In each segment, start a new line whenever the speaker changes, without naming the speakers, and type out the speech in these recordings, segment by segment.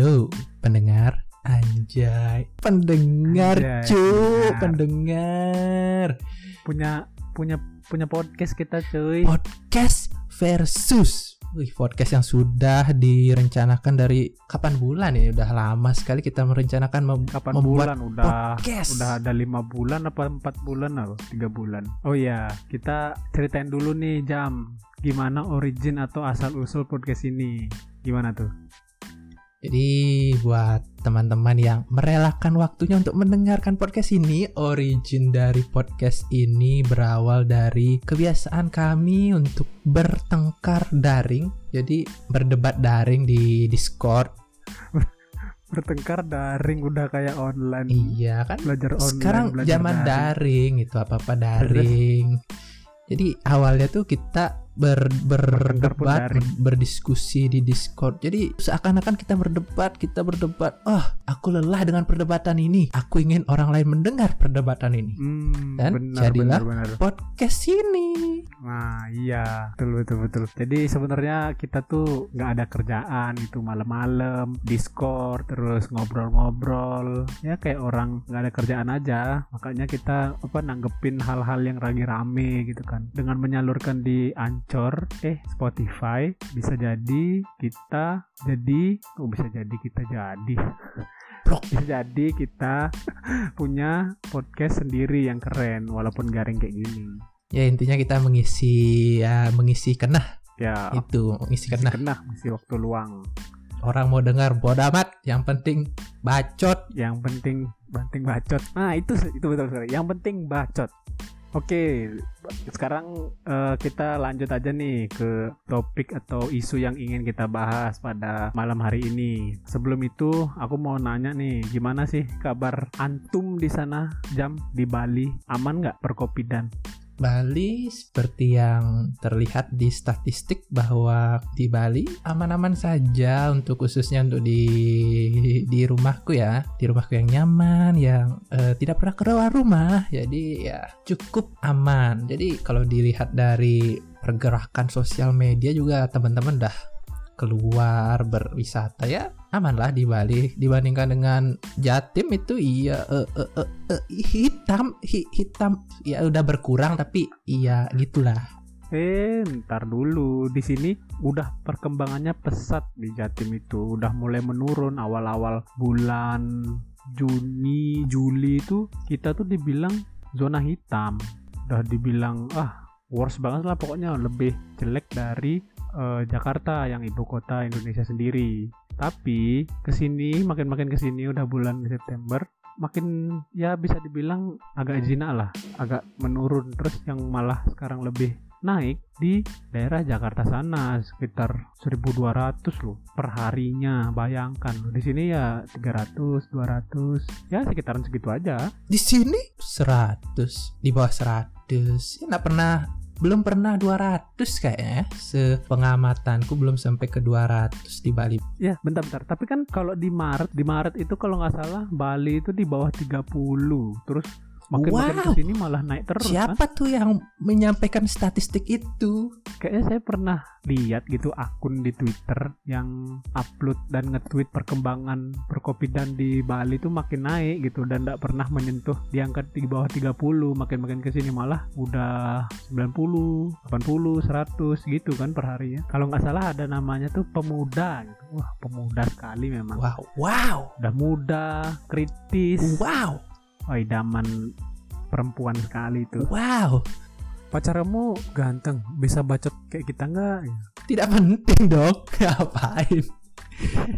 Halo pendengar. Anjay. Pendengar
Anjay,
cu
pendengar.
Pendengar.
Punya punya punya podcast kita cuy.
Podcast versus. Wih, podcast yang sudah direncanakan dari kapan bulan ya? Udah lama sekali kita merencanakan mem-
kapan
membuat
bulan? Udah
podcast.
udah ada lima bulan apa empat bulan atau tiga bulan. Oh iya kita ceritain dulu nih jam. Gimana origin atau asal usul podcast ini? Gimana tuh
Jadi buat teman-teman yang merelakan waktunya untuk mendengarkan podcast ini, origin dari podcast ini berawal dari kebiasaan kami untuk bertengkar daring. Jadi berdebat daring di Discord.
bertengkar daring udah kayak online
Iya kan?
belajar online
Sekarang
belajar
zaman
daring.
daring itu apa-apa daring. Jadi awalnya tuh kita ber,
pun
berdebat, berdiskusi di Discord. Jadi seakan-akan kita berdebat, kita berdebat. Oh, aku lelah dengan perdebatan ini. Aku ingin orang lain mendengar perdebatan ini.
Hmm,
Dan
benar,
jadilah
benar, benar.
Podcast ini.
Nah iya betul betul betul. Jadi sebenarnya kita tuh nggak ada kerjaan itu malam-malam Discord terus ngobrol-ngobrol ya kayak orang nggak ada kerjaan aja. Makanya kita apa nanggepin hal-hal yang lagi rame gitu kan. Dengan menyalurkan di Anchor, eh Spotify bisa jadi kita jadi oh bisa jadi kita jadi? Bisa jadi kita punya podcast sendiri yang keren walaupun garing kayak gini.
Ya intinya kita mengisi ya mengisi kenah.
Ya,
itu, mengisi kenah.
kena masih waktu luang.
Orang mau dengar bodo amat, yang penting bacot.
yang penting penting bacot. Nah itu itu betul sekali. Yang penting bacot oke sekarang eh, kita lanjut aja nih ke topik atau isu yang ingin kita bahas pada malam hari ini. Sebelum itu aku mau nanya nih gimana sih kabar antum di sana jam? Di Bali aman nggak perkopidan
Bali seperti yang terlihat di statistik bahwa di Bali aman-aman saja untuk khususnya untuk di di rumahku ya. Di rumahku yang nyaman yang eh, tidak pernah keluar rumah. Jadi ya cukup aman. Jadi kalau dilihat dari pergerakan sosial media juga teman-teman dah keluar berwisata ya aman lah di Bali dibandingkan dengan Jatim itu iya eh, eh, eh, eh, hitam hi- hitam ya udah berkurang tapi iya gitulah
Eh, ntar dulu. Di sini udah perkembangannya pesat di Jatim itu. Udah mulai menurun awal-awal bulan Juni, Juli itu kita tuh dibilang zona hitam. Udah dibilang ah worst banget lah pokoknya lebih jelek dari eh, Jakarta yang ibu kota Indonesia sendiri. Tapi ke sini makin-makin ke sini udah bulan September makin ya bisa dibilang agak jinak lah agak menurun. Terus yang malah sekarang lebih naik di daerah Jakarta sana sekitar 1200 loh per harinya bayangkan di sini ya 300 200 ya sekitaran segitu aja.
Di sini 100 di bawah 100 ya nggak pernah belum pernah 200 kayaknya sepengamatanku belum sampai ke 200 di Bali.
Ya bentar-bentar tapi kan kalau di Maret di Maret itu kalau nggak salah Bali itu di bawah 30 terus makin makin
Wow.
ke sini malah naik terus kan
siapa tuh yang menyampaikan statistik itu?
Kayaknya saya pernah lihat gitu akun di Twitter yang upload dan nge-tweet perkembangan perkopidan di Bali itu makin naik gitu dan tidak pernah menyentuh di angka di bawah 30 makin-makin ke sini malah udah 90 80 100 gitu kan per harinya. Kalau nggak salah ada namanya tuh pemuda gitu. Wah pemuda sekali memang.
Wow wow.
Udah muda kritis.
Wow
oh idaman perempuan sekali itu.
Wow.
Pacarmu ganteng bisa bacot kayak kita nggak?
Tidak penting dong. Ngapain?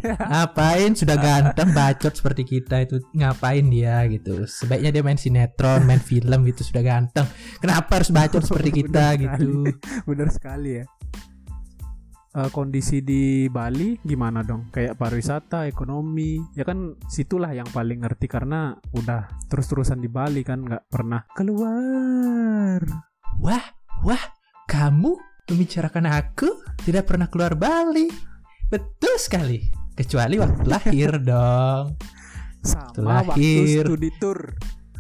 Ngapain sudah ganteng bacot seperti kita itu? Ngapain dia gitu? Sebaiknya dia main sinetron main film gitu sudah ganteng. Kenapa harus bacot seperti kita
Bener
gitu?
Bener sekali ya Eh, kondisi di Bali gimana dong? Kayak pariwisata ekonomi ya kan situlah yang paling ngerti karena udah terus-terusan di Bali kan nggak pernah keluar.
Wah wah kamu membicarakan aku tidak pernah keluar Bali. Betul sekali kecuali waktu lahir dong.
Sama waktu
Terakhir.
studi tour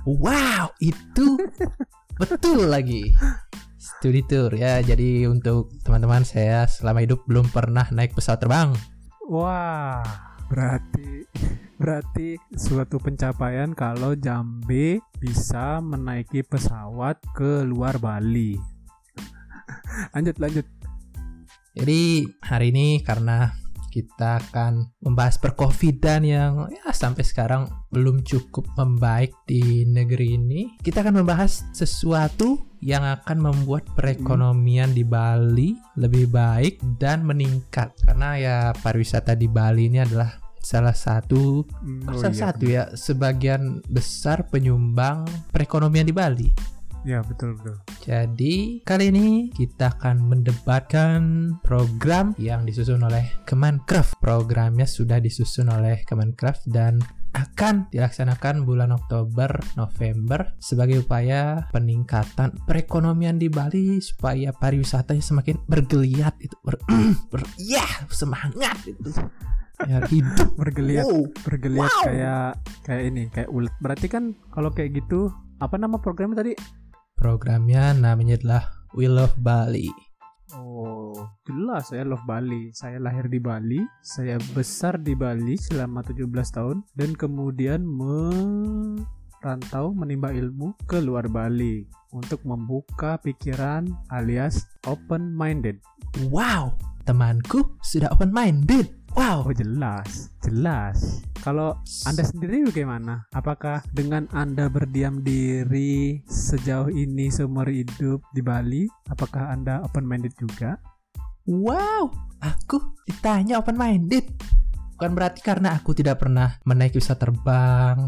wow itu betul lagi studi tour ya jadi untuk teman-teman saya selama hidup belum pernah naik pesawat terbang
wah Berarti berarti suatu pencapaian kalau Jambe bisa menaiki pesawat ke luar Bali. lanjut lanjut.
Jadi hari ini karena kita akan membahas percovidan yang ya sampai sekarang belum cukup membaik di negeri ini. Kita akan membahas sesuatu yang akan membuat perekonomian di Bali lebih baik dan meningkat karena ya pariwisata di Bali ini adalah salah satu
Hmm,
oh salah
iya,
satu ya sebagian besar penyumbang perekonomian di Bali.
Ya betul betul.
Jadi kali ini kita akan mendebatkan program yang disusun oleh Kemenkraf. Programnya sudah disusun oleh Kemenkraf dan akan dilaksanakan bulan Oktober November sebagai upaya peningkatan perekonomian di Bali supaya pariwisatanya semakin bergeliat itu ber, ber ya semangat itu ya, hidup
Bergeliat
wow
bergeliat
Wow.
kayak kayak ini kayak ulet. Berarti kan kalau kayak gitu apa nama programnya tadi?
Programnya namanya adalah We Love Bali
Oh, jelas saya love Bali. Saya lahir di Bali, saya besar di Bali selama 17 tahun dan kemudian merantau menimba ilmu ke luar Bali untuk membuka pikiran alias open minded.
wow temanku sudah open minded wow
Oh, jelas, jelas. Kalau Anda sendiri bagaimana? Apakah dengan Anda berdiam diri sejauh ini seumur hidup di Bali, apakah Anda open minded juga?
Wow, aku ditanya open minded. Bukan berarti karena aku tidak pernah menaiki pesawat terbang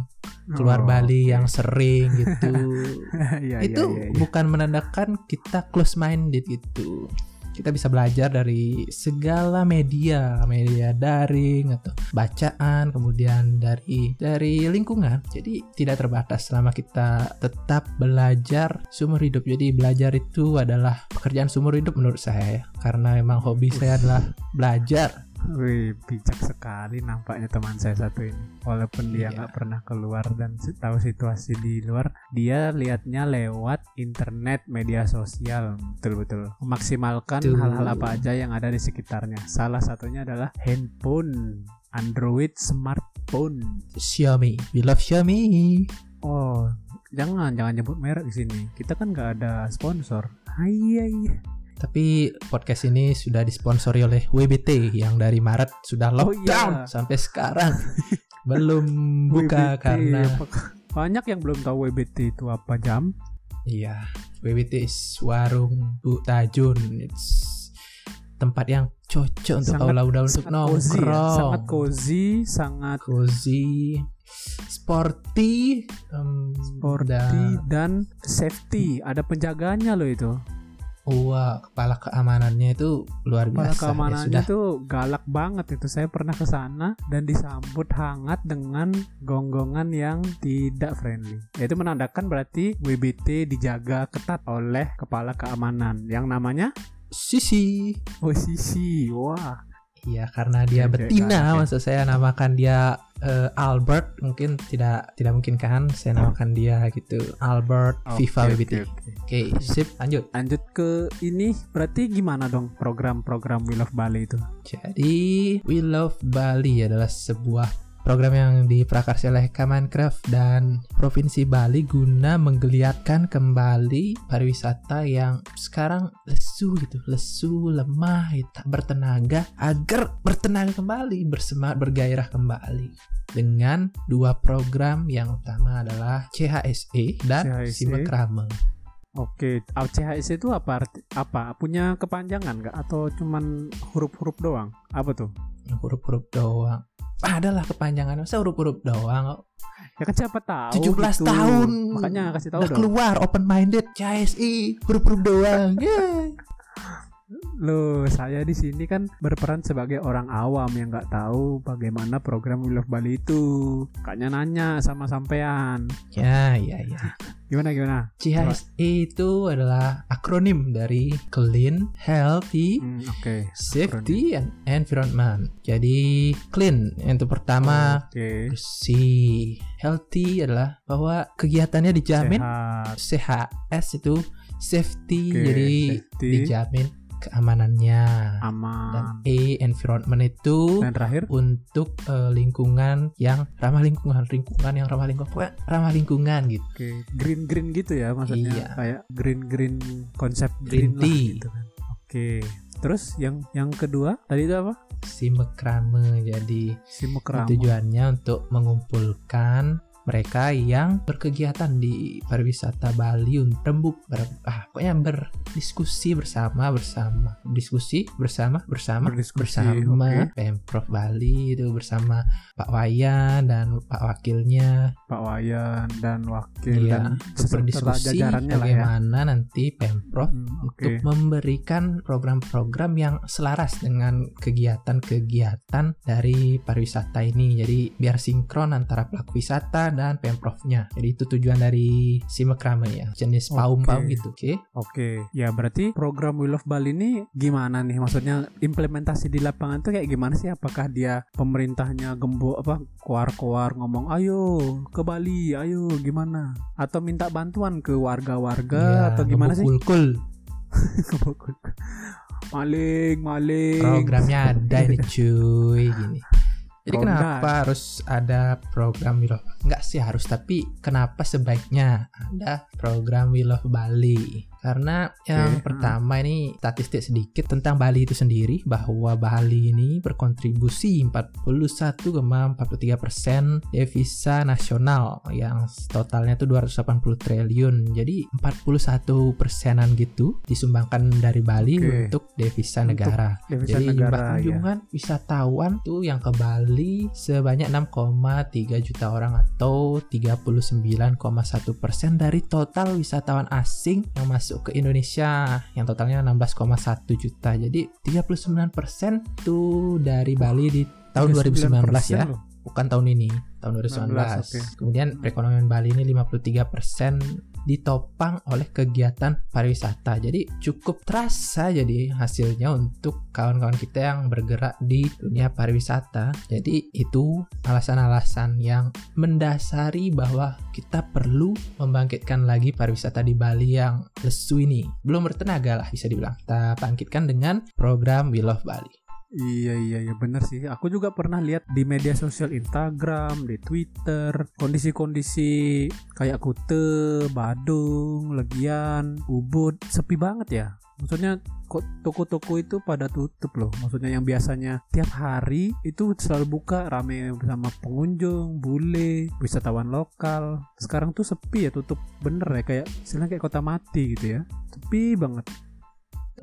keluar
Oh,
Bali yang sering gitu.
Iya,
itu
iya, iya, iya.
bukan menandakan kita close minded gitu. Kita bisa belajar dari segala media, media daring atau bacaan, kemudian dari dari lingkungan. Jadi tidak terbatas selama kita tetap belajar seumur hidup. Jadi belajar itu adalah pekerjaan seumur hidup menurut saya ya. Karena memang hobi saya adalah belajar.
Wih, bijak sekali nampaknya teman saya satu ini. Walaupun dia
Iya.
nggak pernah keluar dan tahu situasi di luar, dia lihatnya lewat internet, media sosial, betul-betul. Memaksimalkan
Betul.
hal-hal apa aja yang ada di sekitarnya. Salah satunya adalah handphone, Android smartphone.
Xiaomi, we love Xiaomi.
Oh, jangan jangan nyebut merek di sini. Kita kan nggak ada sponsor. Iya iya.
Tapi podcast ini sudah disponsori oleh WBT yang dari Maret sudah
Oh,
lockdown
iya.
sampai sekarang belum buka
WBT,
karena
banyak yang belum tahu WBT itu apa jam.
iya WBT is warung Bu Tajun. It's tempat yang cocok untuk
Sangat-
kaula untuk
sangat cozy ya,
nongkrong.
sangat cozy, sangat
Cozy, sporty, em,
sporty
dan-
dan safety. Ada penjaganya loh itu.
Wah, kepala keamanannya itu luar
Kepala
biasa. Ya
keamanannya
sudah
tuh galak banget itu. Saya pernah ke sana dan disambut hangat dengan gonggongan yang tidak friendly. Itu menandakan berarti WBT dijaga ketat oleh kepala keamanan yang namanya
sisi.
posisi. Wah,
Iya, karena dia betina,
ya.
maksud saya namakan dia eh, Albert, mungkin tidak tidak mungkin kan saya namakan dia gitu, Albert FIFA
Oke,
WBT.
oke, oke.
Oke, sip, lanjut.
Lanjut ke ini berarti gimana dong program-program We Love Bali itu?
Jadi, We Love Bali adalah sebuah program yang diprakarsa oleh Kemenkraf dan Provinsi Bali guna menggeliatkan kembali pariwisata yang sekarang lesu gitu, lesu, lemah, gitu, tak bertenaga agar bertenaga kembali, bersemangat, bergairah kembali dengan dua program yang utama adalah CHSE dan
CHSE.
Simekrame.
Oke, ah, CHS itu apa arti- apa? Punya kepanjangan nggak atau cuman huruf-huruf doang? Apa tuh?
Huruf-huruf doang. Adalah kepanjangan, masa huruf-huruf doang kok.
Ya kan siapa tahu
17
gitu.
tahun
Makanya kasih tahu
udah
dong.
keluar open minded CSI huruf-huruf doang Yeay.
Loh, saya di sini kan berperan sebagai orang awam yang nggak tahu bagaimana program We Love Bali itu. Makanya nanya sama sampean.
ya ya ya
Gimana gimana?
CSI itu adalah akronim dari clean healthy
Hmm, Oke.
safety and environment jadi clean yang itu pertama
Oke.
bersih healthy adalah bahwa kegiatannya dijamin
Sehat.
sehat S itu safety
Oke,
jadi
safety.
dijamin keamanannya. Dan
aman
E environment itu
dan terakhir
untuk eh, lingkungan yang ramah lingkungan, lingkungan yang ramah lingkungan, pokoknya ramah lingkungan gitu.
oke green green gitu ya maksudnya
Iya.
kayak green green konsep
Green
green, lah
tea.
gitu kan oke terus yang yang kedua tadi itu apa
Si mekrame jadi
si mekrama
tujuannya untuk mengumpulkan mereka yang berkegiatan di pariwisata Bali untuk rembuk ber- ah pokoknya berdiskusi bersama bersama diskusi bersama bersama
Berdiskusi,
bersama
oke.
pemprov Bali itu bersama Pak Wayan dan Pak wakilnya
Pak Wayan dan wakil
Iya,
dan
untuk
beserta
berdiskusi
lah ya
bagaimana nanti pemprov
Hmm, oke
untuk memberikan program-program yang selaras dengan kegiatan-kegiatan dari pariwisata ini. Jadi biar sinkron antara pelaku wisata dan pemprovnya. Jadi itu tujuan dari si Mekrame ya, jenis paum-paum gitu. Oke.
Oke, ya berarti program We Love Bali ini gimana nih? Maksudnya implementasi di lapangan tuh kayak gimana sih? Apakah dia pemerintahnya gembok apa koar-koar ngomong ayo ke Bali, ayo gimana? Atau minta bantuan ke warga-warga
Ya,
atau gimana sih?
ngebukul-kul.
maling, maling.
Programnya ada ini cuy gini. Jadi
Program.
kenapa harus ada program We Love? Enggak sih harus, tapi kenapa sebaiknya ada program We Love Bali? Karena yang
Oke,
pertama ini statistik sedikit tentang Bali itu sendiri bahwa Bali ini berkontribusi 41,43% devisa nasional yang totalnya itu 280 triliun. Jadi 41 persenan gitu disumbangkan dari Bali
Oke.
untuk devisa
Untuk
negara.
devisa
Jadi jumlah
negara, ya.
kunjungan wisatawan tuh yang ke Bali sebanyak 6,3 juta orang atau 39,1 persen dari total wisatawan asing yang masuk ke Indonesia yang totalnya 16,1 juta. Jadi 39 persen tuh dari Bali di tahun 2019 ya,
39% loh.
bukan tahun ini, tahun 2019.
19, oke.
Kemudian perekonomian Bali ini 53 persen ditopang oleh kegiatan pariwisata. Jadi cukup terasa jadi hasilnya untuk kawan-kawan kita yang bergerak di dunia pariwisata. Jadi itu alasan-alasan yang mendasari bahwa kita perlu membangkitkan lagi pariwisata di Bali yang lesu ini. Belum bertenaga lah bisa dibilang. Kita bangkitkan dengan program We Love Bali.
Iya iya iya bener sih. Aku juga pernah lihat di media sosial Instagram, di Twitter, kondisi-kondisi kayak Kute, Badung, Legian, Ubud sepi banget ya. Maksudnya kok toko-toko itu pada tutup loh. Maksudnya yang biasanya tiap hari itu selalu buka rame sama pengunjung, bule, wisatawan lokal. Sekarang tuh sepi ya, tutup bener ya kayak istilahnya kayak kota mati gitu ya. Sepi banget.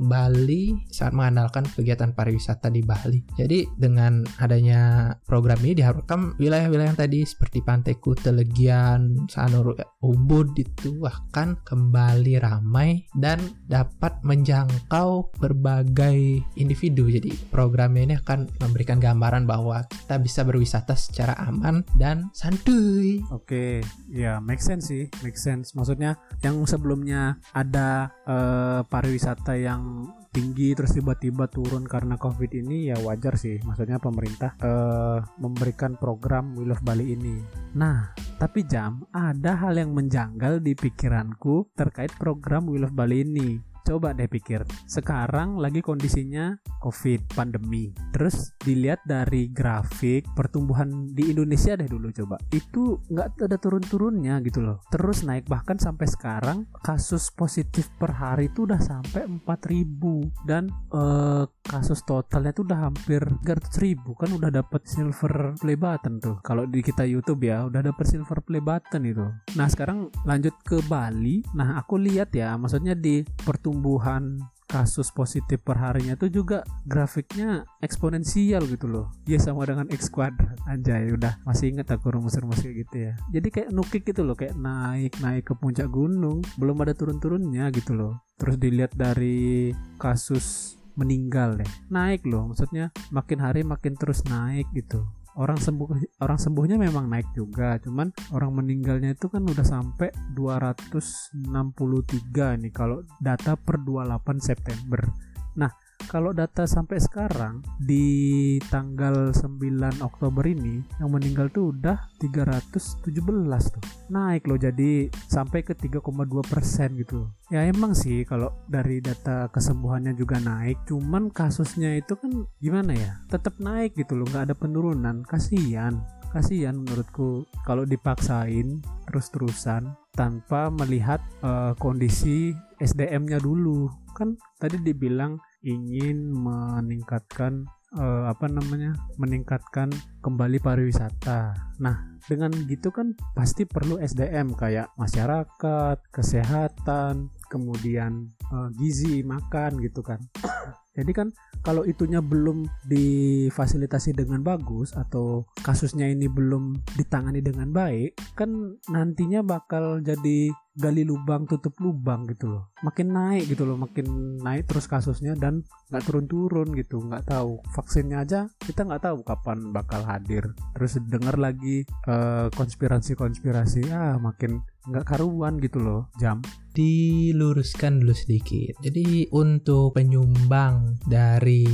Bali sangat mengandalkan kegiatan pariwisata di Bali. Jadi dengan adanya program ini diharapkan wilayah-wilayah yang tadi seperti Pantai Kuta, Legian, Sanur, Ubud itu akan kembali ramai dan dapat menjangkau berbagai individu. Jadi program ini akan memberikan gambaran bahwa kita bisa berwisata secara aman dan santuy.
Oke, ya make sense sih, make sense. Maksudnya yang sebelumnya ada eh, pariwisata yang tinggi terus tiba-tiba turun karena covid ini ya wajar sih. Maksudnya pemerintah eh, memberikan program We Love Bali ini. Nah, tapi jam ada hal yang menjanggal di pikiranku terkait program We Love Bali ini. Coba deh pikir, sekarang lagi kondisinya COVID, pandemi. Terus dilihat dari grafik pertumbuhan di Indonesia deh dulu coba. Itu nggak ada turun-turunnya gitu loh. Terus naik bahkan sampai sekarang kasus positif per hari itu udah sampai 4000 dan eh, kasus totalnya tuh udah hampir 300.000 kan udah dapat silver play button tuh. Kalau di kita YouTube ya udah dapat silver play button itu. Nah, sekarang lanjut ke Bali. Nah, aku lihat ya maksudnya di pertumbuhan kasus positif per harinya tuh juga grafiknya eksponensial gitu loh. Ya sama dengan X kuadrat. Anjay udah masih inget aku rumus-rumus kayak gitu ya. Jadi kayak nukik gitu loh kayak naik naik ke puncak gunung belum ada turun-turunnya gitu loh. Terus dilihat dari kasus meninggal deh. Naik loh maksudnya makin hari makin terus naik gitu orang sembuh orang sembuhnya memang naik juga. Cuman orang meninggalnya itu kan udah sampai 263 nih kalau data per 28 September. Nah kalau data sampai sekarang di tanggal 9 Oktober ini yang meninggal tuh udah 317 tuh. Naik loh jadi sampai ke 3,2 persen gitu. Ya emang sih kalau dari data kesembuhannya juga naik, cuman kasusnya itu kan gimana ya? Tetap naik gitu loh, nggak ada penurunan. Kasihan kasihan menurutku kalau dipaksain terus-terusan tanpa melihat uh, kondisi SDM-nya dulu kan tadi dibilang ingin meningkatkan uh, apa namanya meningkatkan kembali pariwisata. Nah dengan gitu kan pasti perlu SDM kayak masyarakat, kesehatan, kemudian uh, gizi makan gitu kan. Jadi kan kalau itunya belum difasilitasi dengan bagus atau kasusnya ini belum ditangani dengan baik, kan nantinya bakal jadi gali lubang tutup lubang gitu loh. Makin naik gitu loh makin naik terus kasusnya dan nggak turun-turun gitu nggak tahu. Vaksinnya aja kita nggak tahu kapan bakal hadir. Terus dengar lagi uh, konspirasi-konspirasi ah makin nggak karuan gitu loh jam.
Diluruskan dulu sedikit. Jadi untuk penyumbang dari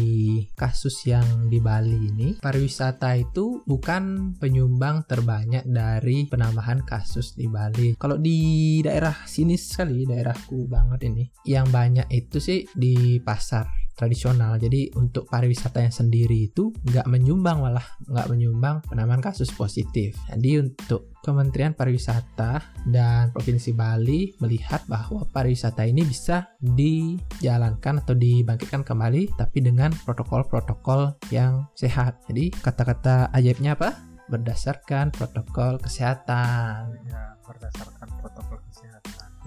kasus yang di Bali ini pariwisata itu bukan penyumbang terbanyak dari penambahan kasus di Bali. Kalau di daerah sini sekali daerahku banget ini yang banyak itu sih di pasar tradisional. Jadi untuk pariwisata yang sendiri itu nggak menyumbang malah nggak menyumbang penambahan kasus positif. Jadi untuk Kementerian Pariwisata dan Provinsi Bali melihat bahwa pariwisata ini bisa dijalankan atau dibangkitkan kembali tapi dengan protokol-protokol yang sehat. Jadi kata-kata ajaibnya apa? Berdasarkan protokol kesehatan.
Ya, berdasarkan protokol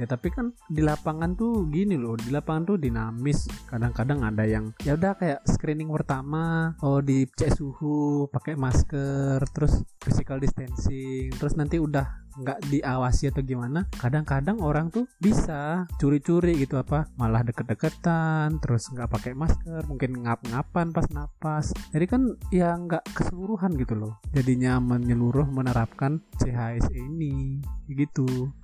ya tapi kan di lapangan tuh gini loh di lapangan tuh dinamis. Kadang-kadang ada yang ya udah kayak screening pertama oh dicek suhu pakai masker terus physical distancing terus nanti udah nggak diawasi atau gimana. Kadang-kadang orang tuh bisa curi-curi gitu apa malah deket-deketan terus nggak pakai masker mungkin ngap-ngapan pas napas. Jadi kan ya nggak keseluruhan gitu loh. Jadinya menyeluruh menerapkan CHSE ini gitu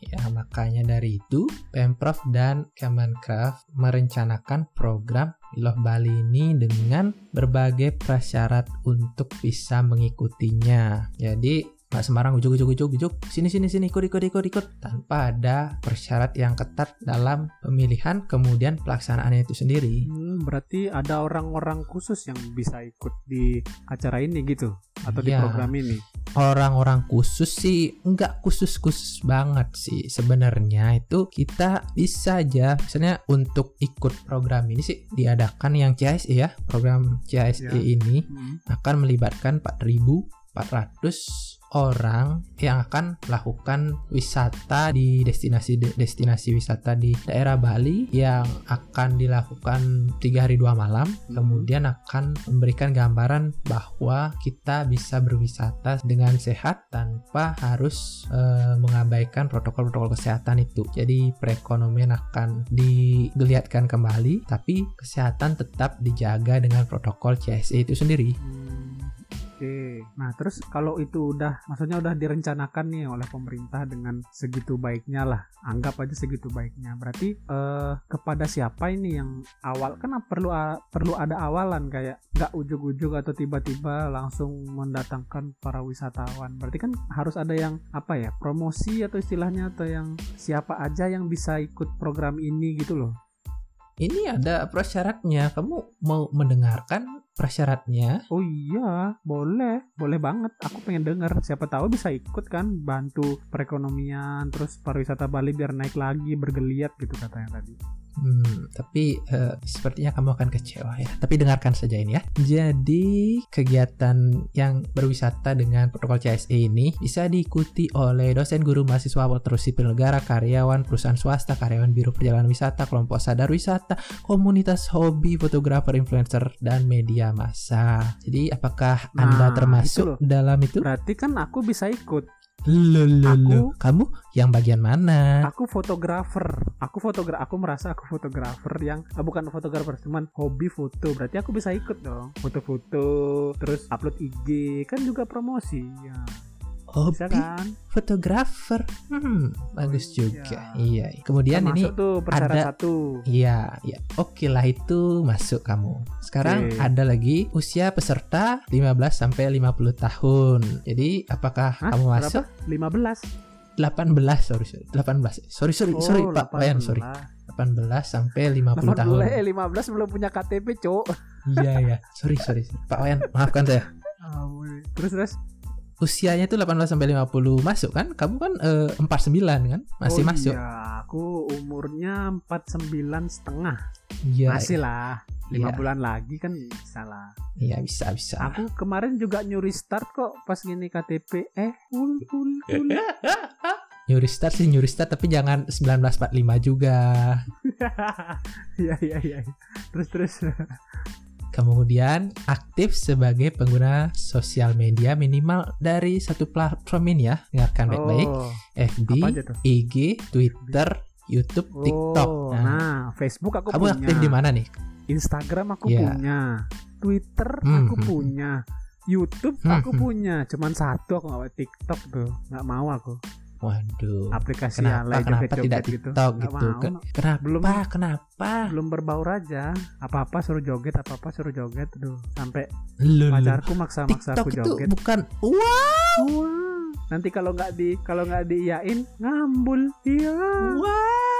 Ya, makanya dari itu Pemprov dan Kemenkraf merencanakan program Iloh Bali ini dengan berbagai prasyarat untuk bisa mengikutinya. Jadi nggak sembarang ujuk ujuk ujuk ujuk sini sini sini ikut ikut ikut ikut tanpa ada persyarat yang ketat dalam pemilihan kemudian pelaksanaannya itu sendiri
hmm, berarti ada orang-orang khusus yang bisa ikut di acara ini gitu atau ya, di iya. program ini
orang-orang khusus sih nggak khusus-khusus banget sih sebenarnya itu kita bisa aja misalnya untuk ikut program ini sih diadakan yang CSE ya program CSE ya. ini hmm. akan melibatkan 4400 orang yang akan melakukan wisata di destinasi-destinasi wisata di daerah Bali yang akan dilakukan tiga hari dua malam hmm. kemudian akan memberikan gambaran bahwa kita bisa berwisata dengan sehat tanpa harus uh, mengabaikan protokol-protokol kesehatan itu jadi perekonomian akan digeliatkan kembali tapi kesehatan tetap dijaga dengan protokol CSE itu sendiri hmm.
Oke. Nah, terus kalau itu udah maksudnya udah direncanakan nih oleh pemerintah dengan segitu baiknya lah. Anggap aja segitu baiknya. Berarti eh, kepada siapa ini yang awal kan perlu perlu ada awalan kayak nggak ujuk-ujuk atau tiba-tiba langsung mendatangkan para wisatawan. Berarti kan harus ada yang apa ya? promosi atau istilahnya atau yang siapa aja yang bisa ikut program ini gitu loh.
Ini ada prasyaratnya. Kamu mau mendengarkan prasyaratnya.
Oh iya, boleh, boleh banget. Aku pengen denger. Siapa tahu bisa ikut kan, bantu perekonomian, terus pariwisata Bali biar naik lagi, bergeliat gitu katanya tadi.
Hmm, tapi uh, sepertinya kamu akan kecewa ya. Tapi dengarkan saja ini ya. Jadi kegiatan yang berwisata dengan protokol CSE ini bisa diikuti oleh dosen guru mahasiswa terus sipil negara, karyawan perusahaan swasta, karyawan biro perjalanan wisata, kelompok sadar wisata, komunitas hobi, fotografer, influencer, dan media massa. Jadi apakah nah, Anda termasuk itu dalam itu?
Berarti kan aku bisa ikut.
Lulu, kamu yang bagian mana?
Aku fotografer. Aku fotografer. Aku merasa aku fotografer yang ah, bukan fotografer, cuman hobi foto. Berarti aku bisa ikut dong. Foto-foto, terus upload IG, kan juga promosi. Ya. bisa
Hobi
kan
fotografer. Hmm, bagus
iya.
juga. Iya. Kemudian ini
Termasuk tuh persyarat
ada-
satu
Iya, ya. Oke lah itu masuk kamu. Sekarang
Oke.
ada lagi usia peserta 15 sampai 50 tahun. Jadi apakah
Hah?
kamu
berapa
masuk
15
18 sorry sorry 18. Sorry sorry
Oh,
sorry Pak Wayan
18.
sorry. 18 sampai 50 tahun.
18 eh 15 belum punya KTP cok
Iya ya. Sorry sorry. Pak Wayan maafkan saya.
terus terus
Usianya itu 18 sampai 50 masuk kan? Kamu kan eh, 49 kan? Masih
oh,
masuk.
iya aku umurnya 49 setengah
Iya.
masih lah lima
Iya.
bulan lagi kan bisa lah
Iya bisa bisa.
aku kemarin juga nyuri start kok pas gini KTP eh full full full
Nyuri start sih nyuri start tapi jangan 1945 juga.
iya iya iya terus terus
Kemudian aktif sebagai pengguna sosial media minimal dari satu platform ini ya. Dengarkan baik-baik.
oh,
FB,
aja tuh
IG, Twitter, YouTube, TikTok.
Oh,
Nah,
nah Facebook aku
kamu
punya
aktif di mana nih?
Instagram aku
Iya.
punya Twitter
Hmm,
aku
hmm,
punya YouTube
Hmm,
aku
hmm.
punya cuman satu aku nggak TikTok tuh nggak mau aku
Waduh.
aplikasi
Kenapa
alay
kenapa
joget-joget
tidak
gitu
TikTok
Nggak
gitu
mau.
Kenapa?
Belum-
Kenapa?
belum berbaur aja apa-apa suruh joget apa-apa suruh joget tuh sampai
Lu, lu.
pacarku maksa-maksa
TikTok
aku
itu
joget
bukan wah,
Wah, nanti kalau nggak di kalau nggak diiyain ngambul iya
wah.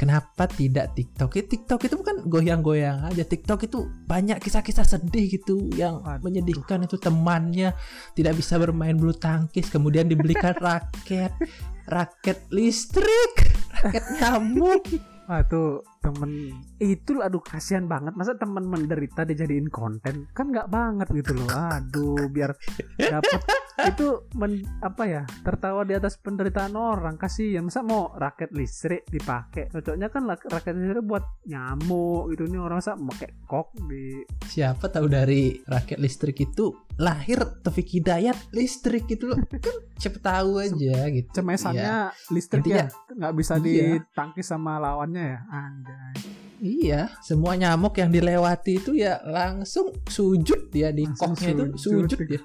Kenapa tidak TikTok? Ya, TikTok itu bukan goyang-goyang aja. TikTok itu banyak kisah-kisah sedih gitu yang
Waduh.
menyedihkan itu temannya tidak bisa bermain bulu tangkis, kemudian dibelikan raket, raket listrik, raket nyamuk.
Wah tuh temen. Itu aduh kasihan banget. Masa temen menderita dijadiin konten? Kan nggak banget gitu loh. Aduh biar dapat itu men, apa ya tertawa di atas penderitaan orang. Kasihan. Masa mau raket listrik dipakai? Cocoknya kan raket listrik buat nyamuk gitu. Nih orang masa pakai kok di
Siapa tahu dari raket listrik itu lahir Taufik Hidayat listrik gitu loh. Kan siapa tahu aja gitu.
cemesannya listrik
Intinya-
ya. Nggak bisa
Iya.
ditangkis sama lawannya ya anjay
Iya, semua nyamuk yang dilewati itu ya langsung sujud dia di
Langsung
koknya itu
sujud.
dia.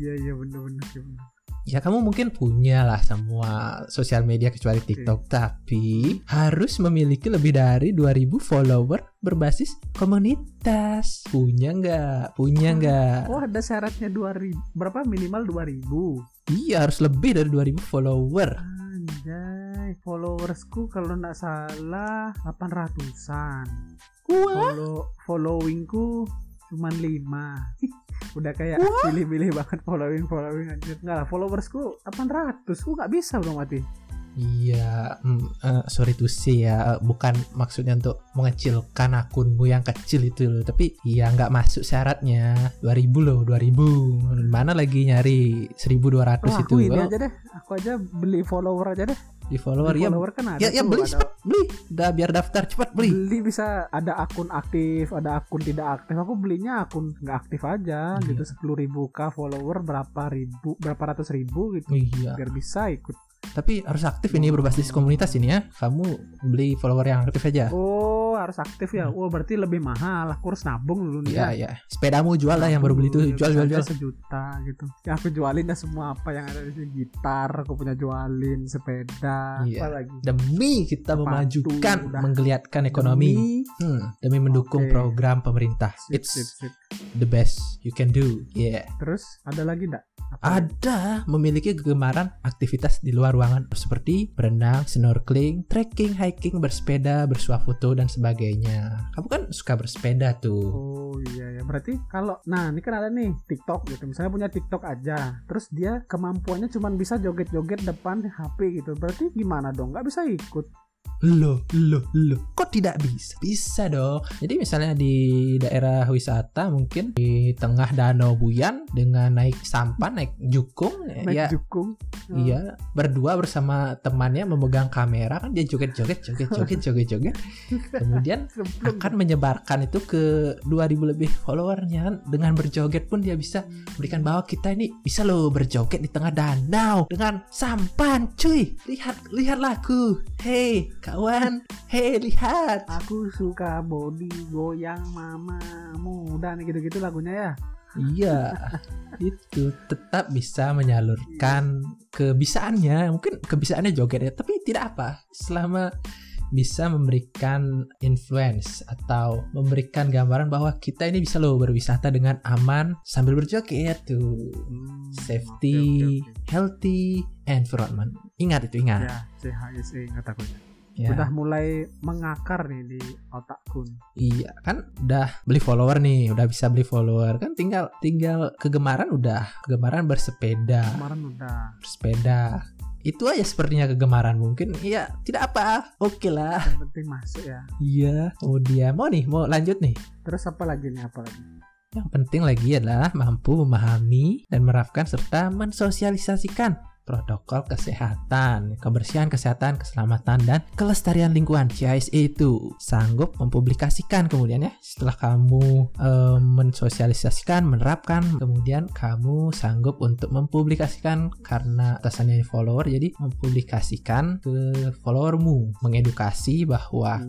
iya iya bener-bener sih bener.
Ya kamu mungkin punya lah semua sosial media kecuali TikTok, tapi harus memiliki lebih dari 2000 follower berbasis komunitas. Punya nggak? Punya nggak?
oh ada syaratnya 2000 berapa minimal 2000
Iya harus lebih dari 2000 follower.
Anjay, followersku kalau nggak salah 800-an.
Wah,
Follow followingku cuman 5. Udah kayak pilih-pilih banget following following anjir. Enggak lah, followersku 800. Ku nggak bisa dong mati.
Iya, mm, eh, sorry to say ya, eh, bukan maksudnya untuk mengecilkan akunmu yang kecil itu loh, tapi ya nggak masuk syaratnya 2000 loh, 2000. Mana lagi nyari 1200
Wah,
itu
aku ini
Oh,
aja deh. Aku aja beli follower aja deh.
Di follower
Beli
ya.
follower kan ada.
Ya, ya beli
ada-
cepet, beli. Udah biar daftar cepat beli.
beli bisa ada akun aktif, ada akun tidak aktif. Aku belinya akun nggak aktif aja
Iya.
gitu. 10.000 ribu k follower berapa ribu, berapa ratus ribu gitu.
Iya,
Biar bisa ikut
tapi harus aktif ini berbasis komunitas ini ya. Kamu beli follower yang aktif aja.
Oh, harus aktif ya. Oh, berarti lebih mahal. Aku harus nabung dulu nih.
Iya,
ya.
iya. Sepedamu jual lah yang baru beli itu, jual, jual, jual.
sejuta gitu. Ya aku jualin dah semua apa yang ada di sini. Gitar, aku punya jualin, sepeda,
Iya.
apa lagi?
Demi kita
Sepatu,
memajukan,
udah.
menggeliatkan ekonomi.
Demi-
Hmm, demi mendukung
Oke.
program pemerintah.
Sip,
It's
sip, sip.
the best you can do. Yeah.
Terus ada lagi enggak?
Ada memiliki kegemaran aktivitas di luar ruangan seperti berenang, snorkeling, trekking, hiking, bersepeda, bersuah foto dan sebagainya. Kamu kan suka bersepeda tuh.
Oh iya ya. Berarti kalau nah ini kan ada nih TikTok gitu. Misalnya punya TikTok aja. Terus dia kemampuannya cuma bisa joget-joget depan HP gitu. Berarti gimana dong? Nggak bisa ikut.
Loh, loh, loh. Kok tidak bisa? Bisa dong. Jadi misalnya di daerah wisata mungkin di tengah danau Buyan dengan naik sampan, naik jukung,
Naik
ya
jukung.
Iya, berdua bersama temannya memegang kamera kan dia joget-joget, joget-joget, joget-joget. Kemudian akan menyebarkan itu ke 2000 lebih followernya kan dengan berjoget pun dia bisa memberikan bahwa kita ini bisa loh berjoget di tengah danau dengan sampan cuy lihat lihatlah aku hei kawan hei lihat
Aku suka body goyang mama muda nih gitu-gitu lagunya ya.
Iya, itu tetap bisa menyalurkan kebisaannya. Mungkin kebisaannya joget ya, tapi tidak apa. Selama bisa memberikan influence atau memberikan gambaran bahwa kita ini bisa loh berwisata dengan aman sambil berjoget tuh.
Hmm,
Safety,
oke, oke, oke.
healthy environment. Ingat itu, ingat.
Ya, CHSE ingat aku.
Ya.
Udah mulai mengakar nih di otakku. nih.
Iya kan udah beli follower nih, udah bisa beli follower kan tinggal tinggal kegemaran udah kegemaran bersepeda,
Kemarin udah.
bersepeda. Itu aja sepertinya kegemaran mungkin ya tidak apa, oke lah.
Yang penting masuk ya.
Iya, oh dia mau nih mau lanjut nih.
Terus apa lagi nih apa lagi?
Yang penting lagi adalah mampu memahami dan menerapkan serta mensosialisasikan protokol kesehatan, kebersihan, kesehatan, keselamatan, dan kelestarian lingkungan. CISE itu sanggup mempublikasikan kemudian ya. Setelah kamu eh, mensosialisasikan, menerapkan, kemudian kamu sanggup untuk mempublikasikan karena atasannya follower jadi mempublikasikan ke followermu, mengedukasi bahwa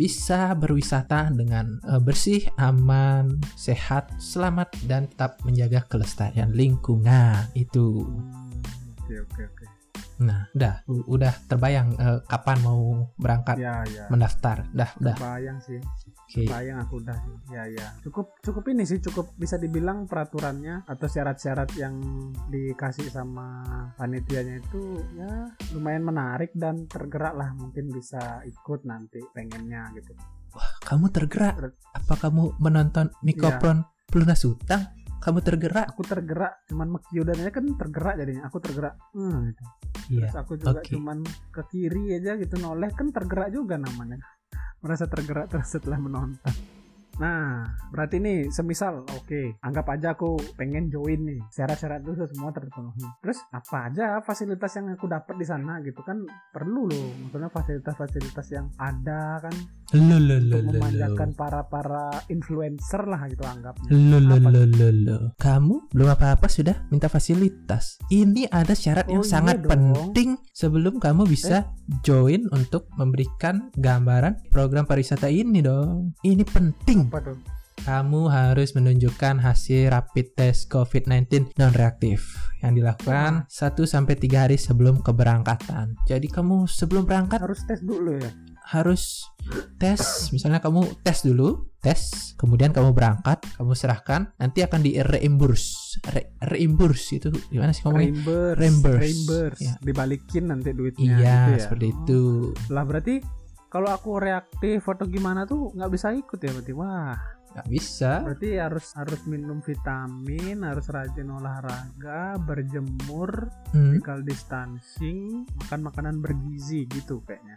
bisa berwisata dengan eh, bersih, aman, sehat, selamat dan tetap menjaga kelestarian lingkungan. Itu.
Oke oke oke.
Nah, udah udah terbayang eh, kapan mau berangkat
Ya ya.
mendaftar. Dah, udah.
Bayang sih.
Oke.
Bayang aku udah. Ya ya. Cukup cukup ini sih cukup bisa dibilang peraturannya atau syarat-syarat yang dikasih sama panitianya itu ya lumayan menarik dan tergerak lah mungkin bisa ikut nanti pengennya gitu.
Kamu tergerak? Apa kamu menonton Mikopron Pelunas Utang? Kamu tergerak?
Aku tergerak cuman Mekyudannya kan tergerak jadinya. Aku tergerak. Hmm, gitu.
Iya.
Terus aku juga
oke.
cuman ke kiri aja gitu noleh kan tergerak juga namanya. Merasa tergerak terus setelah menonton. Nah, berarti nih semisal oke, anggap aja aku pengen join nih. Syarat-syarat itu semua terpenuhi. Terus apa aja fasilitas yang aku dapat di sana gitu kan perlu loh. Maksudnya fasilitas-fasilitas yang ada kan
Lo lo lo
untuk memanjakan para-para influencer lah gitu anggapnya.
Lo lo lo lo lo. Kamu belum apa-apa sudah minta fasilitas. Ini ada syarat yang
Oh, iya
sangat
dong.
penting sebelum kamu bisa join untuk memberikan gambaran program pariwisata ini dong. Ini penting.
Apa tuh?
Kamu harus menunjukkan hasil rapid test COVID-19 non reaktif yang dilakukan 1 sampai 3 hari sebelum keberangkatan. Jadi kamu sebelum berangkat
Harus tes dulu ya.
harus tes misalnya kamu tes dulu tes kemudian kamu berangkat kamu serahkan nanti akan di reimburse Re- reimburse itu gimana sih ngomongnya
Reimburse,
Reimburse.
reimburse.
Ya.
dibalikin nanti duitnya.
iya
gitu ya.
seperti
Oh.
itu
Lah berarti kalau aku reaktif atau gimana tuh nggak bisa ikut ya berarti. Wah,
nggak bisa
berarti harus harus minum vitamin, harus rajin olahraga, berjemur,
Hmm,
physical distancing, makan makanan bergizi gitu kayaknya.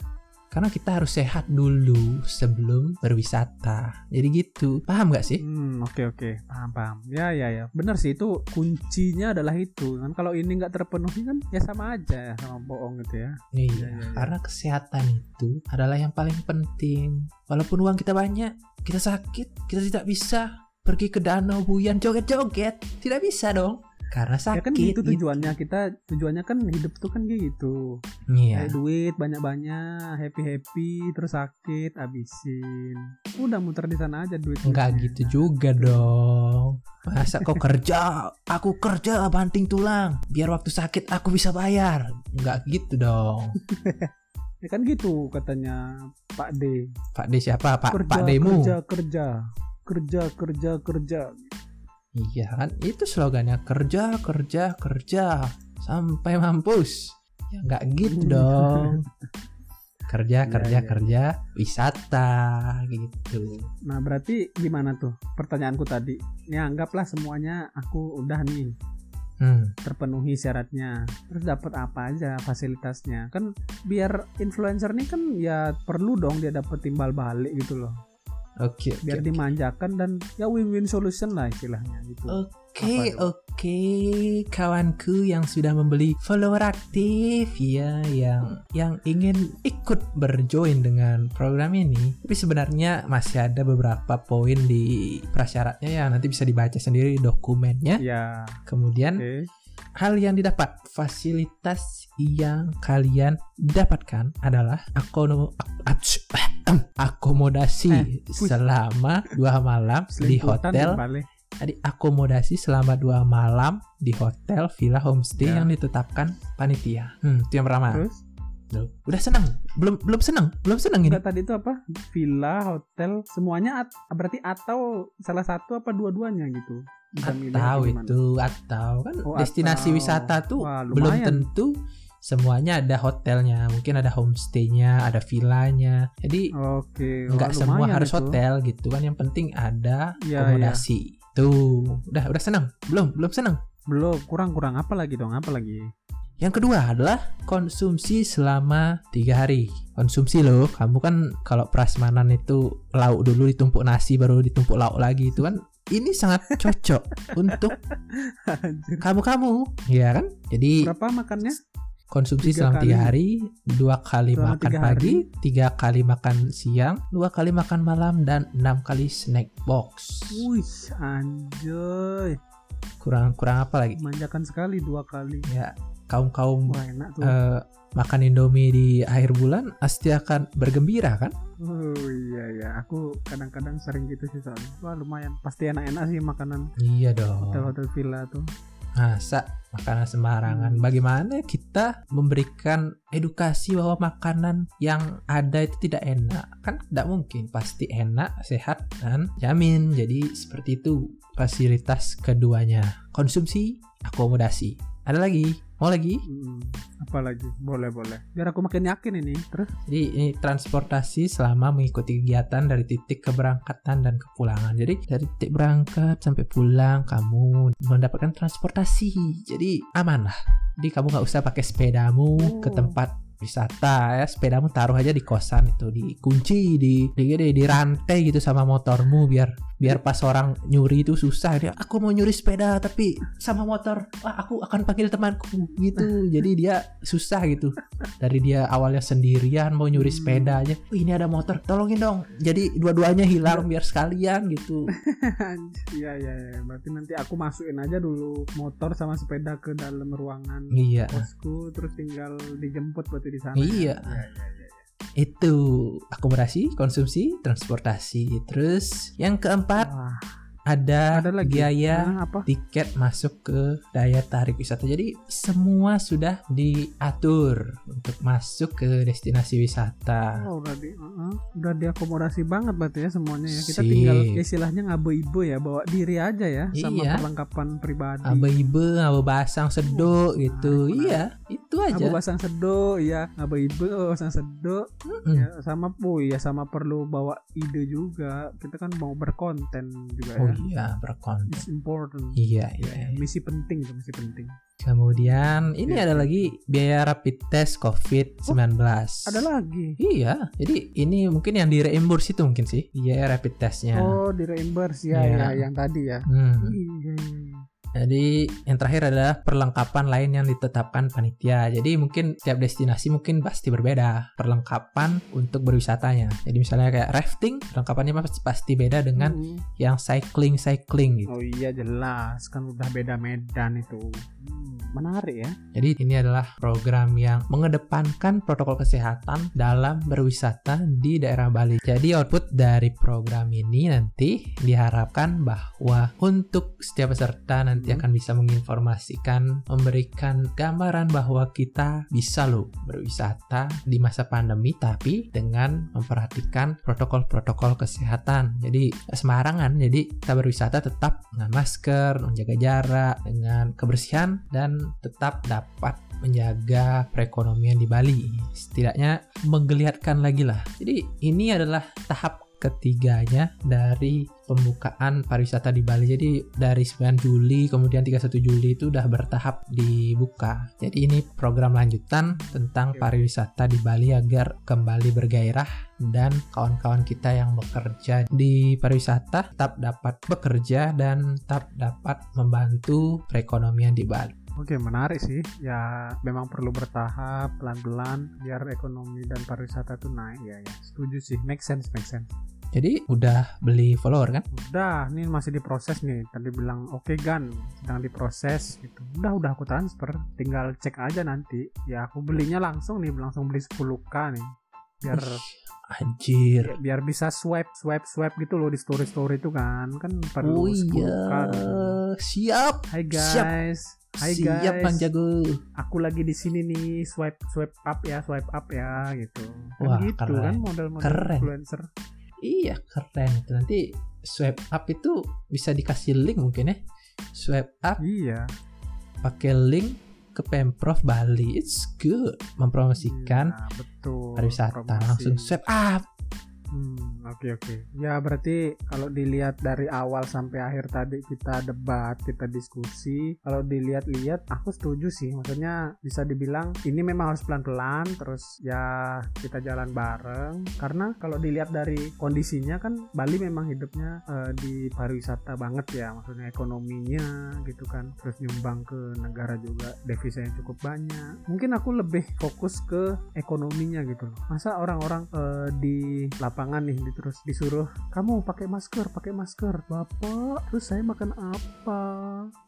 Karena kita harus sehat dulu sebelum berwisata jadi gitu paham nggak sih
Hmm, oke oke, paham paham. Ya ya ya, benar sih itu kuncinya adalah itu. Kan kalau ini nggak terpenuhi kan ya sama aja ya sama bohong gitu ya.
iya
iya, iya.
karena kesehatan itu adalah yang paling penting walaupun uang kita banyak kita sakit kita tidak bisa pergi ke danau buyan joget-joget tidak bisa dong karena sakit
ya kan gitu tujuannya kita tujuannya kan hidup tuh kan gitu
iya
Kayak duit banyak-banyak happy happy terus sakit habisin udah muter di sana aja duit
Enggak gitu juga dong. Masa kau kerja, aku kerja banting tulang. Biar waktu sakit aku bisa bayar. Enggak gitu dong.
ya kan gitu katanya Pak D
Pak D siapa? Pak
kerja
Pak Demu.
kerja kerja kerja kerja kerja
Iya kan? Itu slogannya kerja, kerja, kerja sampai mampus. Ya enggak gitu dong. Kerja,
Iya,
kerja,
iya.
kerja, wisata gitu.
nah berarti gimana tuh pertanyaanku tadi ya anggaplah semuanya aku udah nih
Hmm.
terpenuhi syaratnya terus dapat apa aja fasilitasnya kan biar influencer nih kan ya perlu dong dia dapat timbal balik gitu loh
Oke, oke.
biar dimanjakan dan ya win-win solution lah istilahnya gitu
Oke,
Apa
oke, kawanku yang sudah membeli follower aktif ya, yang yang ingin ikut berjoin dengan program ini. Tapi sebenarnya masih ada beberapa poin di prasyaratnya ya, nanti bisa dibaca sendiri dokumennya.
ya
Kemudian
oke
hal yang didapat, fasilitas yang kalian dapatkan adalah akomodasi
Eh,
selama dua malam di hotel Jadi akomodasi selama dua malam di hotel, villa, homestay
Ya.
yang ditetapkan panitia. Hmm, itu yang pertama.
Terus
Udah senang? Belum belum senang? Belum senang ini?
tadi itu apa? Villa, hotel, semuanya at- berarti atau salah satu apa dua-duanya gitu.
Atau itu atau kan
Oh,
destinasi
atau.
wisata tuh
Wah,
belum tentu semuanya ada hotelnya. Mungkin ada homestaynya, ada villanya. Jadi
Oke, wah,
nggak semua harus
itu.
hotel gitu kan. Yang penting ada
Iya,
akomodasi. Tuh, udah udah senang? Belum belum senang.
Belum, kurang-kurang apa lagi dong? Apa lagi?
Yang kedua adalah konsumsi selama tiga hari. Konsumsi loh, kamu kan kalau prasmanan itu lauk dulu ditumpuk nasi baru ditumpuk lauk lagi itu kan ini sangat cocok untuk kamu-kamu, ya kan? Jadi
Berapa makannya?
konsumsi
Tiga
selama tiga hari, dua kali
Selama
makan
tiga
pagi, tiga kali makan siang, dua kali makan malam dan enam kali snack box.
Wih, anjoy.
Kurang kurang apa lagi?
Manjakan sekali dua kali.
Ya kaum kaum
Wah, enak tuh.
Makan Indomie di akhir bulan pasti akan bergembira kan?
Oh iya ya, aku kadang-kadang sering gitu sih soalnya. Wah lumayan, pasti enak-enak sih makanan
Iya dong.
hotel-hotel villa tuh.
Masa makanan sembarangan.
Hmm.
Bagaimana kita memberikan edukasi bahwa makanan yang ada itu tidak enak? Kan tidak mungkin. Pasti enak, sehat dan jamin. Jadi seperti itu fasilitas keduanya. Konsumsi, akomodasi. Ada lagi? Mau lagi?
Hmm, apa lagi? Boleh boleh. Biar aku makin yakin ini. Terus
Jadi ini transportasi selama mengikuti kegiatan dari titik keberangkatan dan kepulangan. Jadi dari titik berangkat sampai pulang kamu mendapatkan transportasi. Jadi aman lah. Jadi kamu nggak usah pakai sepedamu ke
Oh.
tempat wisata ya sepedamu taruh aja di kosan itu dikunci di di, di, di rantai gitu sama motormu biar biar pas orang nyuri itu susah dia aku mau nyuri sepeda tapi sama motor wah aku akan panggil temanku gitu jadi dia susah gitu dari dia awalnya sendirian mau nyuri sepeda aja "Wih, ini ada motor tolongin dong jadi dua-duanya hilang biar sekalian gitu
Iya iya iya. Berarti nanti aku masukin aja dulu motor sama sepeda ke dalam ruangan
iya
kosku terus tinggal dijemput berarti di sana.
Iya.
Iya iya iya.
Itu akomodasi konsumsi transportasi. Terus yang keempat?
Wah,
ada,
ada lagi
biaya
Ah, apa?
tiket masuk ke daya tarik wisata. Jadi semua sudah diatur untuk masuk ke destinasi wisata.
Oh, udah di uh-uh. udah diakomodasi banget berarti ya semuanya ya. Kita
Sip.
tinggal istilahnya ngabe-ibe ya, bawa diri aja ya sama
Iya.
perlengkapan pribadi.
Abe-ibe, abe basang seduk
Oh,
gitu.
menarik,
Iya, itu aja.
Abu basang sedo, ya ngabe-ibe oh, basang sedo.
Mm-mm.
Ya, sama oh ya sama perlu bawa ide juga. Kita kan mau berkonten juga
Oh
ya.
Iya, berkonten.
It's important.
Iya,
Ya,
iya.
ya. misi penting itu misi penting.
Kemudian ini
Iya.
ada lagi biaya rapid test COVID-19.
Ada lagi.
Iya, jadi ini mungkin yang di reimburse itu mungkin sih biaya rapid testnya.
Oh, di reimburse ya,
Iya.
ya yang tadi ya.
Hmm.
Iya.
Jadi yang terakhir adalah perlengkapan lain yang ditetapkan panitia. Jadi mungkin tiap destinasi mungkin pasti berbeda perlengkapan untuk berwisatanya. Jadi misalnya kayak rafting, perlengkapannya pasti pasti beda dengan
Mm.
yang cycling cycling gitu.
Oh iya jelas kan udah beda medan itu. Hmm, menarik ya.
Jadi ini adalah program yang mengedepankan protokol kesehatan dalam berwisata di daerah Bali. Jadi output dari program ini nanti diharapkan bahwa untuk setiap peserta nanti
Hmm.
akan bisa menginformasikan, memberikan gambaran bahwa kita bisa loh berwisata di masa pandemi tapi dengan memperhatikan protokol-protokol kesehatan. Jadi sembarangan. Jadi kita berwisata tetap dengan masker, menjaga jarak, dengan kebersihan dan tetap dapat menjaga perekonomian di Bali. Setidaknya menggeliatkan lagi lah. Jadi ini adalah tahap ketiganya dari pembukaan pariwisata di Bali. Jadi dari 9 Juli kemudian 31 Juli itu udah bertahap dibuka. Jadi ini program lanjutan tentang pariwisata di Bali agar kembali bergairah dan kawan-kawan kita yang bekerja di pariwisata tetap dapat bekerja dan tetap dapat membantu perekonomian di Bali.
Oke menarik sih. Ya memang perlu bertahap pelan-pelan biar ekonomi dan pariwisata tuh naik ya ya. Setuju sih. Make sense make sense.
Jadi udah beli follower kan?
Udah, ini masih diproses nih. Tadi bilang oke Gan, sedang diproses gitu. Udah, udah aku transfer. Tinggal cek aja nanti. Ya aku belinya langsung nih, langsung beli 10k nih. biar
Anjir.
biar bisa swipe swipe swipe gitu loh di story story itu kan kan
Oh
perlu
iya.
kan.
Siap.
Hai
Siap.
guys Hai
Siap
guys
Bang Jago.
aku lagi di sini nih swipe swipe up ya swipe up ya gitu kan
Wah,
gitu
keren.
kan model-model
Keren.
influencer
Iya keren itu nanti swipe up itu bisa dikasih link mungkin ya. Swipe up
iya
pakai link ke Pemprov Bali. It's good mempromosikan
Iya, betul
pariwisata
promosi.
langsung swipe up.
Hmm, oke oke. Ya berarti kalau dilihat dari awal sampai akhir tadi kita debat, kita diskusi, kalau dilihat-lihat aku setuju sih. Maksudnya bisa dibilang ini memang harus pelan-pelan terus ya kita jalan bareng karena kalau dilihat dari kondisinya kan Bali memang hidupnya eh, di pariwisata banget ya, maksudnya ekonominya gitu kan. Terus nyumbang ke negara juga devisa yang cukup banyak. Mungkin aku lebih fokus ke ekonominya gitu loh. Masa orang-orang eh, di lapangan nih di- terus disuruh kamu pakai masker, pakai masker. Bapak, terus saya makan apa?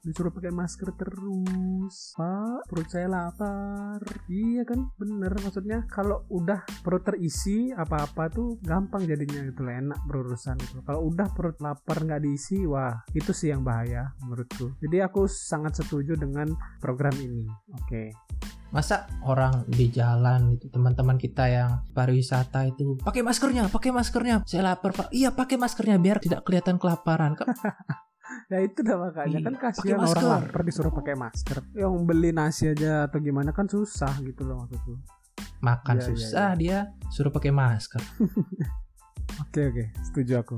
Disuruh pakai masker terus. Pak, perut saya lapar. Iya kan? Bener maksudnya kalau udah perut terisi apa-apa tuh gampang jadinya gitu loh, enak berurusan itu. Kalau udah perut lapar nggak diisi, wah itu sih yang bahaya menurutku. Jadi aku sangat setuju dengan program ini. Oke.
Masa orang di jalan itu teman-teman kita yang pariwisata itu pakai maskernya, pakai maskernya. Saya lapar pak. Iya pakai maskernya biar tidak kelihatan kelaparan.
Ya itu dah makanya
Iya,
kan kasihan orang lapar disuruh pakai masker. Yang beli nasi aja atau gimana kan susah gitu loh maksudku.
makan
iya,
susah dia suruh pakai masker.
Oke oke, setuju aku.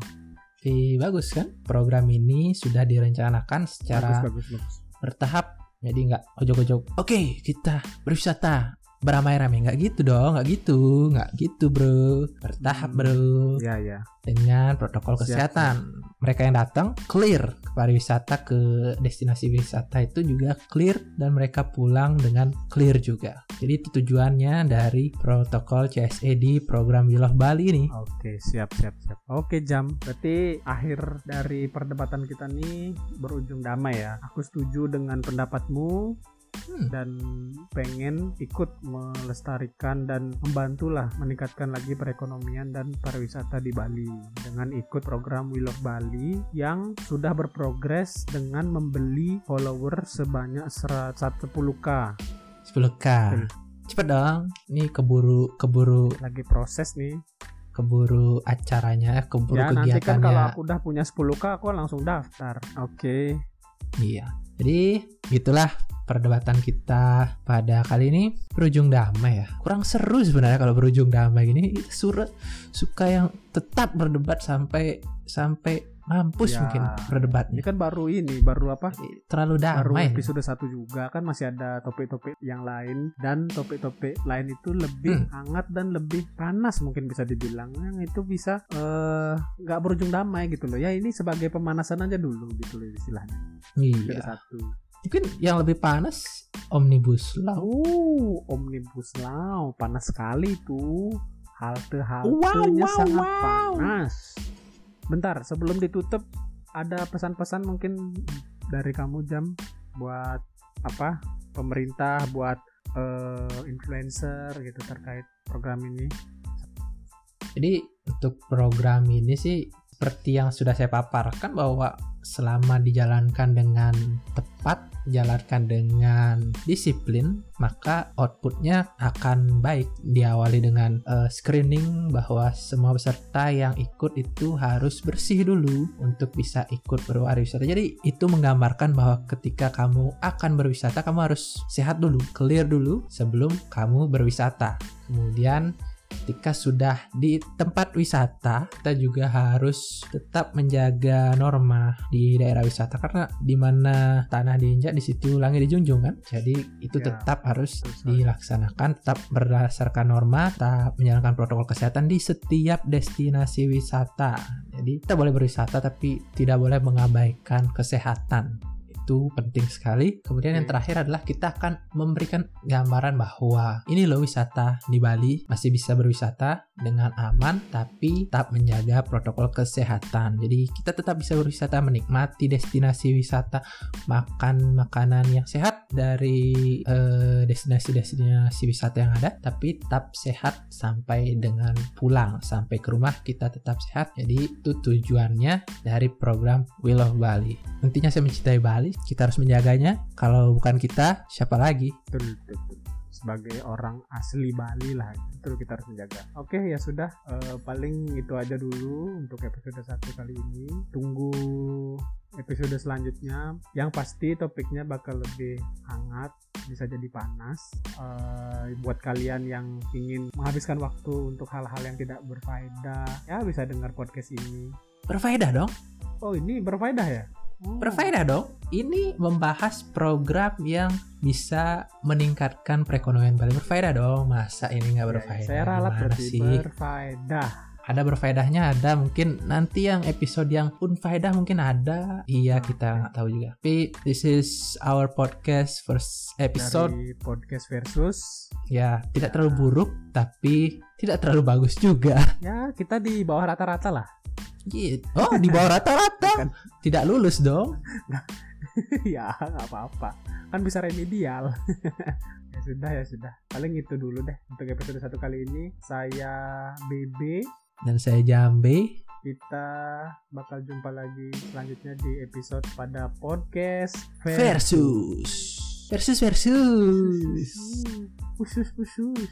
Tapi bagus kan? Program ini sudah direncanakan secara
Bagus bagus bagus.
bertahap. Jadi nggak ojok-ojok. Oke kita berwisata beramai-ramai nggak gitu dong, nggak gitu, nggak gitu bro. Bertahap bro.
Iya ya.
dengan protokol
Siap,
kesehatan. Mereka yang datang clear ke pariwisata ke destinasi wisata itu juga clear dan mereka pulang dengan clear juga. Jadi itu tujuannya dari protokol CSE di program We Love Bali ini.
Oke siap siap siap. Oke jam. Berarti akhir dari perdebatan kita nih berujung damai ya. Aku setuju dengan pendapatmu.
Hmm.
dan pengen ikut melestarikan dan membantulah meningkatkan lagi perekonomian dan pariwisata di Bali dengan ikut program We Love Bali yang sudah berprogres dengan membeli follower sebanyak 110k
10k. Cepet dong. Ini keburu keburu
lagi proses nih
keburu acaranya, keburu
ya nanti kan
kegiatannya.
kalau aku udah punya 10k aku langsung daftar oke
Iya. Jadi gitulah perdebatan kita pada kali ini berujung damai ya. Kurang seru sebenarnya kalau berujung damai gini. Surat suka yang tetap berdebat sampai sampai mampus
Ya,
mungkin
ini
berdebatnya.
kan baru ini baru apa
Terlalu
baru
damai.
episode satu juga kan masih ada topik-topik yang lain dan topik-topik lain itu lebih
Hmm.
hangat dan lebih panas mungkin bisa dibilang yang itu bisa eh, nggak berujung damai gitu loh ya ini sebagai pemanasan aja dulu gitu loh istilahnya
Iya.
satu
Mungkin yang lebih panas omnibus law.
oh omnibus law panas sekali tuh halte
Wow, wow,
sangat
wow.
panas bentar sebelum ditutup ada pesan-pesan mungkin dari kamu jam buat apa? Pemerintah buat eh, influencer gitu terkait program ini.
Jadi untuk program ini sih seperti yang sudah saya paparkan bahwa selama dijalankan dengan tepat, dijalankan dengan disiplin, maka outputnya akan baik. Diawali dengan eh, screening bahwa semua peserta yang ikut itu harus bersih dulu untuk bisa ikut berwisata. Jadi itu menggambarkan bahwa ketika kamu akan berwisata, kamu harus sehat dulu, clear dulu sebelum kamu berwisata. Kemudian ketika sudah di tempat wisata kita juga harus tetap menjaga norma di daerah wisata. Karena di mana tanah diinjak di situ langit dijunjung kan? Jadi itu
Ya,
tetap harus
betul
dilaksanakan tetap berdasarkan norma tetap menjalankan protokol kesehatan di setiap destinasi wisata. Jadi kita boleh berwisata tapi tidak boleh mengabaikan kesehatan itu penting sekali. Kemudian yang
Oke.
terakhir adalah kita akan memberikan gambaran bahwa ini loh wisata di Bali masih bisa berwisata dengan aman tapi tetap menjaga protokol kesehatan. Jadi kita tetap bisa berwisata menikmati destinasi wisata, makan makanan yang sehat dari eh, destinasi-destinasi wisata yang ada, tapi tetap sehat sampai dengan pulang sampai ke rumah kita tetap sehat. Jadi itu tujuannya dari program Will of Bali. Intinya saya mencintai Bali, kita harus menjaganya. Kalau bukan kita, siapa lagi?
betul, betul, betul. sebagai orang asli Bali lah betul kita harus menjaga oke ya sudah eh, paling itu aja dulu untuk episode satu kali ini tunggu episode selanjutnya yang pasti topiknya bakal lebih hangat bisa jadi panas Eh, buat kalian yang ingin menghabiskan waktu untuk hal-hal yang tidak berfaedah ya bisa dengar podcast ini
Berfaedah dong.
oh ini berfaedah ya Oh,
Berfaedah dong. Ini membahas program yang bisa meningkatkan perekonomian Bali. Berfaedah dong. Masa ini nggak
ya,
berfaedah?
saya ralat berarti
sih?
berfaedah.
Ada berfaedahnya? Ada. Mungkin nanti yang episode yang unfaedah mungkin ada. Iya kita nggak tahu juga. Tapi this is our podcast first episode.
Dari podcast versus.
Ya tidak terlalu buruk tapi tidak terlalu bagus juga.
Ya kita di bawah rata-rata lah
gitu. Oh di bawah rata-rata. Tidak lulus dong.
Ya nggak apa-apa. Kan bisa remedial. Ya sudah ya sudah. Paling itu dulu deh untuk episode satu kali ini. Saya BB
dan saya Jambe.
Kita bakal jumpa lagi selanjutnya di episode pada podcast
versus. Versus. Versus
Hmm, khusus khusus